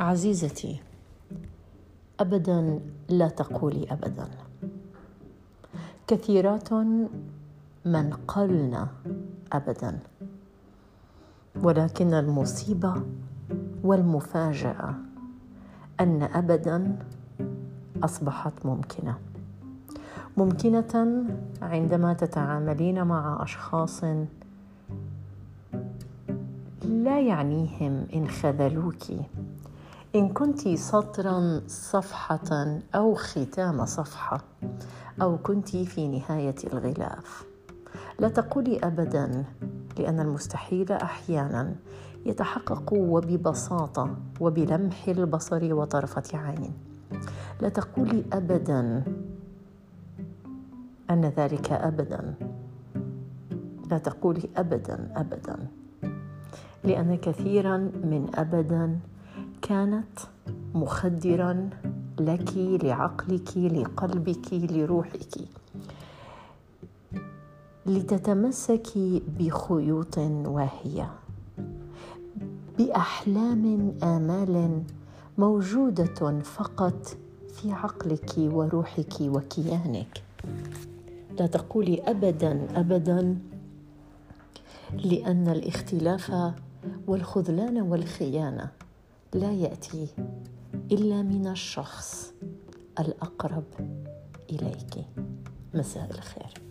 عزيزتي ابدا لا تقولي ابدا. كثيرات من قلن ابدا ولكن المصيبة والمفاجأة أن ابدا أصبحت ممكنة. ممكنة عندما تتعاملين مع أشخاص لا يعنيهم إن خذلوك. إن كنت سطرا صفحة أو ختام صفحة أو كنت في نهاية الغلاف. لا تقولي ابدا لأن المستحيل أحيانا يتحقق وببساطة وبلمح البصر وطرفة عين. لا تقولي ابدا أن ذلك ابدا. لا تقولي ابدا ابدا لأن كثيرا من ابدا كانت مخدرا لك لعقلك لقلبك لروحك. لتتمسكي بخيوط واهية بأحلام آمال موجودة فقط في عقلك وروحك وكيانك. لا تقولي ابدا ابدا لأن الاختلاف والخذلان والخيانة لا يأتي إلا من الشخص الأقرب إليك. مساء الخير.